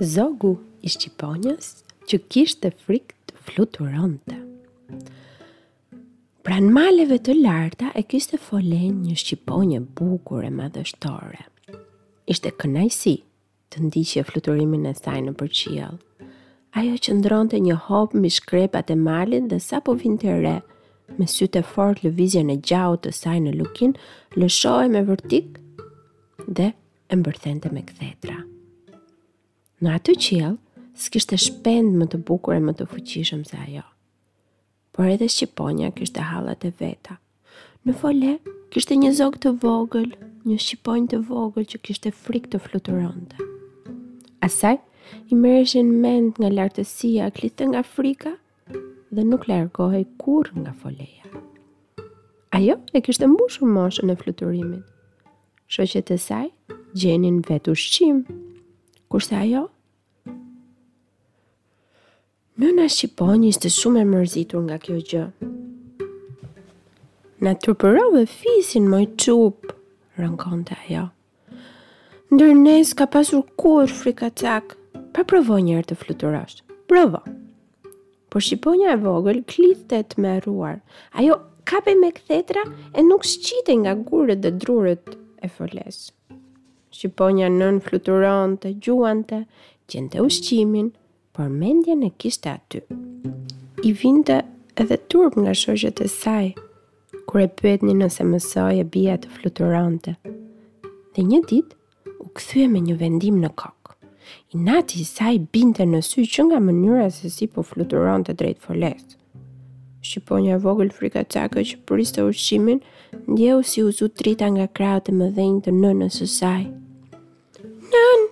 Zogu i Shqiponjës që kishte frikë të fluturonte. Pranë maleve të larta e kishte folen një shqiponjë e bukur e madhështore. Ishte kënaqësi të ndiqje fluturimin e saj nëpër qiell. Ajo qëndronte një hop mbi shkrepat e malit dhe sapo vinte re, me sytë e fortë lëvizjen e gjahut të saj në luginë, lëshohej me vërtik dhe e mbërthente me kthetra. Në atë qiell, s'kishte shpend më të bukur e më të fuqishëm se ajo. Por edhe shqiponja kishte hallet e veta. Në fole kishte një zog të vogël, një shqiponjë të vogël që kishte frikë të fluturonte. Asaj i merreshin mendtë nga lartësia, klithte nga frika dhe nuk largohej kurrë nga foleja. Ajo e kishte mbushur moshën e fluturimit. Shoqet e saj gjenin vetë ushqim, kurse ajo Nëna shqiponjë ishte shumë e mërzitur nga kjo gjë. Na turpërove fisin moj çupë, rënkonte ajo. Ndër ne s'ka pasur kurrë frikacak, pa provo njëherë të fluturosh. Provo. Por shqiponja e vogël klithte e tmerruar. Ajo kapej me kthetra e nuk shqitej nga gurët dhe drurët e folesë. Shqiponja nënë fluturonte, gjuante, gjente ushqimin, Por mendjen e kishte aty. I vinte edhe turp nga shoqet e saj, kur e pyesnin nëse mësoi e bija të fluturonte. Dhe një ditë, u kthye me një vendim në kokë. Inati i saj binte në sy që nga mënyra se si po fluturonte drejt folesë. Shqiponja e vogël frikacake që priste ushqimin, ndjeu si u zu drita nga krahët e mëdhenj të nënës së saj. Nënë,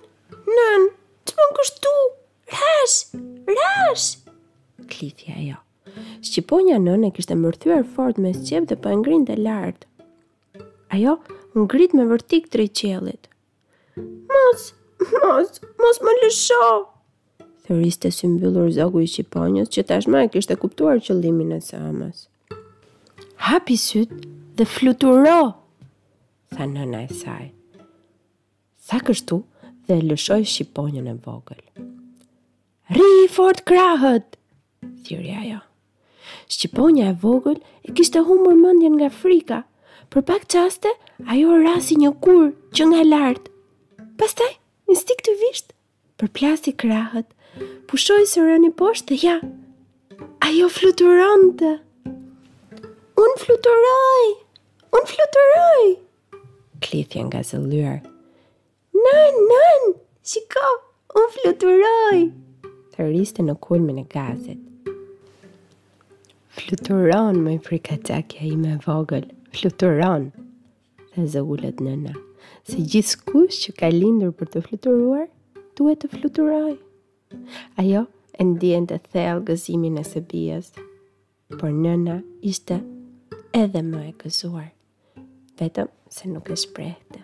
Nënë, ç'bën kështu? Rash! Rash! Klithi ajo. Shqiponja nënë e kishte mbërthyer fort me sqep dhe po e ngrinte lart. Ajo u ngrit me vërtik drejt qiellit. Mos, mos, mos më lësho! Thërriste symbyllur zogu i shqiponjës që tashmë e kishte kuptuar qëllimin e së ëmës. Hapi sytë dhe fluturo, tha nëna e saj. Tha kështu dhe e lëshoi shqiponjën e vogël. Rrihi fort krahët! Thirri ajo. Shqiponja e vogël e kishte humbur mendjen nga frika. Për pak çaste, ajo ra si një gur që nga lart. Pastaj, instinktivisht, Përplasi krahët, pushoi së rëni poshtë dhe ja, ajo fluturonte. Unë fluturoj, unë fluturoj, klithi e ngazëllyer. Nënë, nënë, shiko, unë fluturoj, thëriste në kulmin e gazit. Fluturon, moj frikacakja ime e vogël, fluturon. Tha zëulët nëna, se gjithkush që ka lindur për të fluturuar, duhet të fluturojë. Ajo e ndiente thellë gëzimin e së bijës, por nëna ishte edhe më e gëzuar, vetëm se nuk e shprehte.